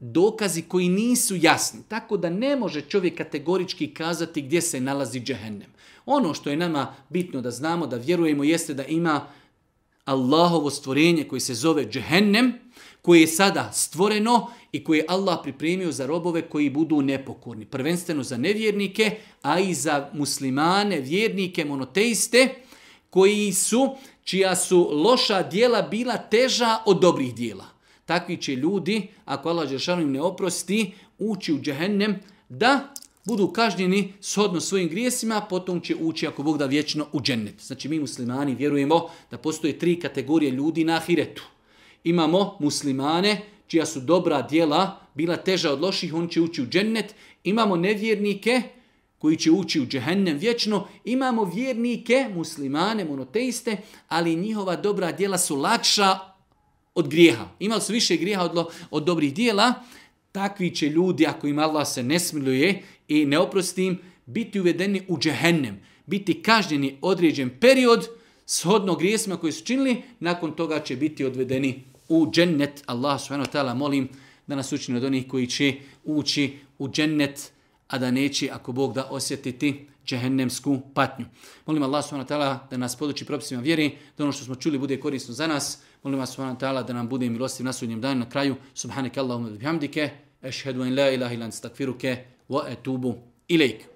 dokazi koji nisu jasni. Tako da ne može čovjek kategorički kazati gdje se nalazi džehennem. Ono što je nama bitno da znamo, da vjerujemo, jeste da ima Allahovo stvorenje koje se zove džehennem, koje je sada stvoreno i koje je Allah pripremio za robove koji budu nepokorni. Prvenstveno za nevjernike, a i za muslimane, vjernike, monoteiste, koji su, čija su loša dijela bila teža od dobrih dijela takvi će ljudi, ako Allah Žešanu im ne oprosti, ući u džehennem da budu kažnjeni shodno svojim grijesima, potom će ući, ako Bog da, vječno u džennet. Znači mi muslimani vjerujemo da postoje tri kategorije ljudi na ahiretu. Imamo muslimane čija su dobra djela bila teža od loših, oni će ući u džennet. Imamo nevjernike koji će ući u džehennem vječno. Imamo vjernike, muslimane, monoteiste, ali njihova dobra djela su lakša od grijeha. Imali su više grijeha od, od dobrih dijela, takvi će ljudi, ako im Allah se ne smiluje i ne oprosti im, biti uvedeni u džehennem, biti kažnjeni određen period shodno grijesima koji su činili, nakon toga će biti odvedeni u džennet. Allah subhanahu ta'ala molim da nas učini od onih koji će ući u džennet, a da neće, ako Bog da, osjetiti džehennemsku patnju. Molim Allah subhanahu ta'ala da nas poduči propisima vjeri, da ono što smo čuli bude korisno za nas, Molim vas subhanahu wa ta'ala da nam bude milostiv na sudnjem danu. Na kraju, subhanaka Allahumma bihamdike, ešhedu en la ilaha ilan stakfiruke, wa etubu ilaik.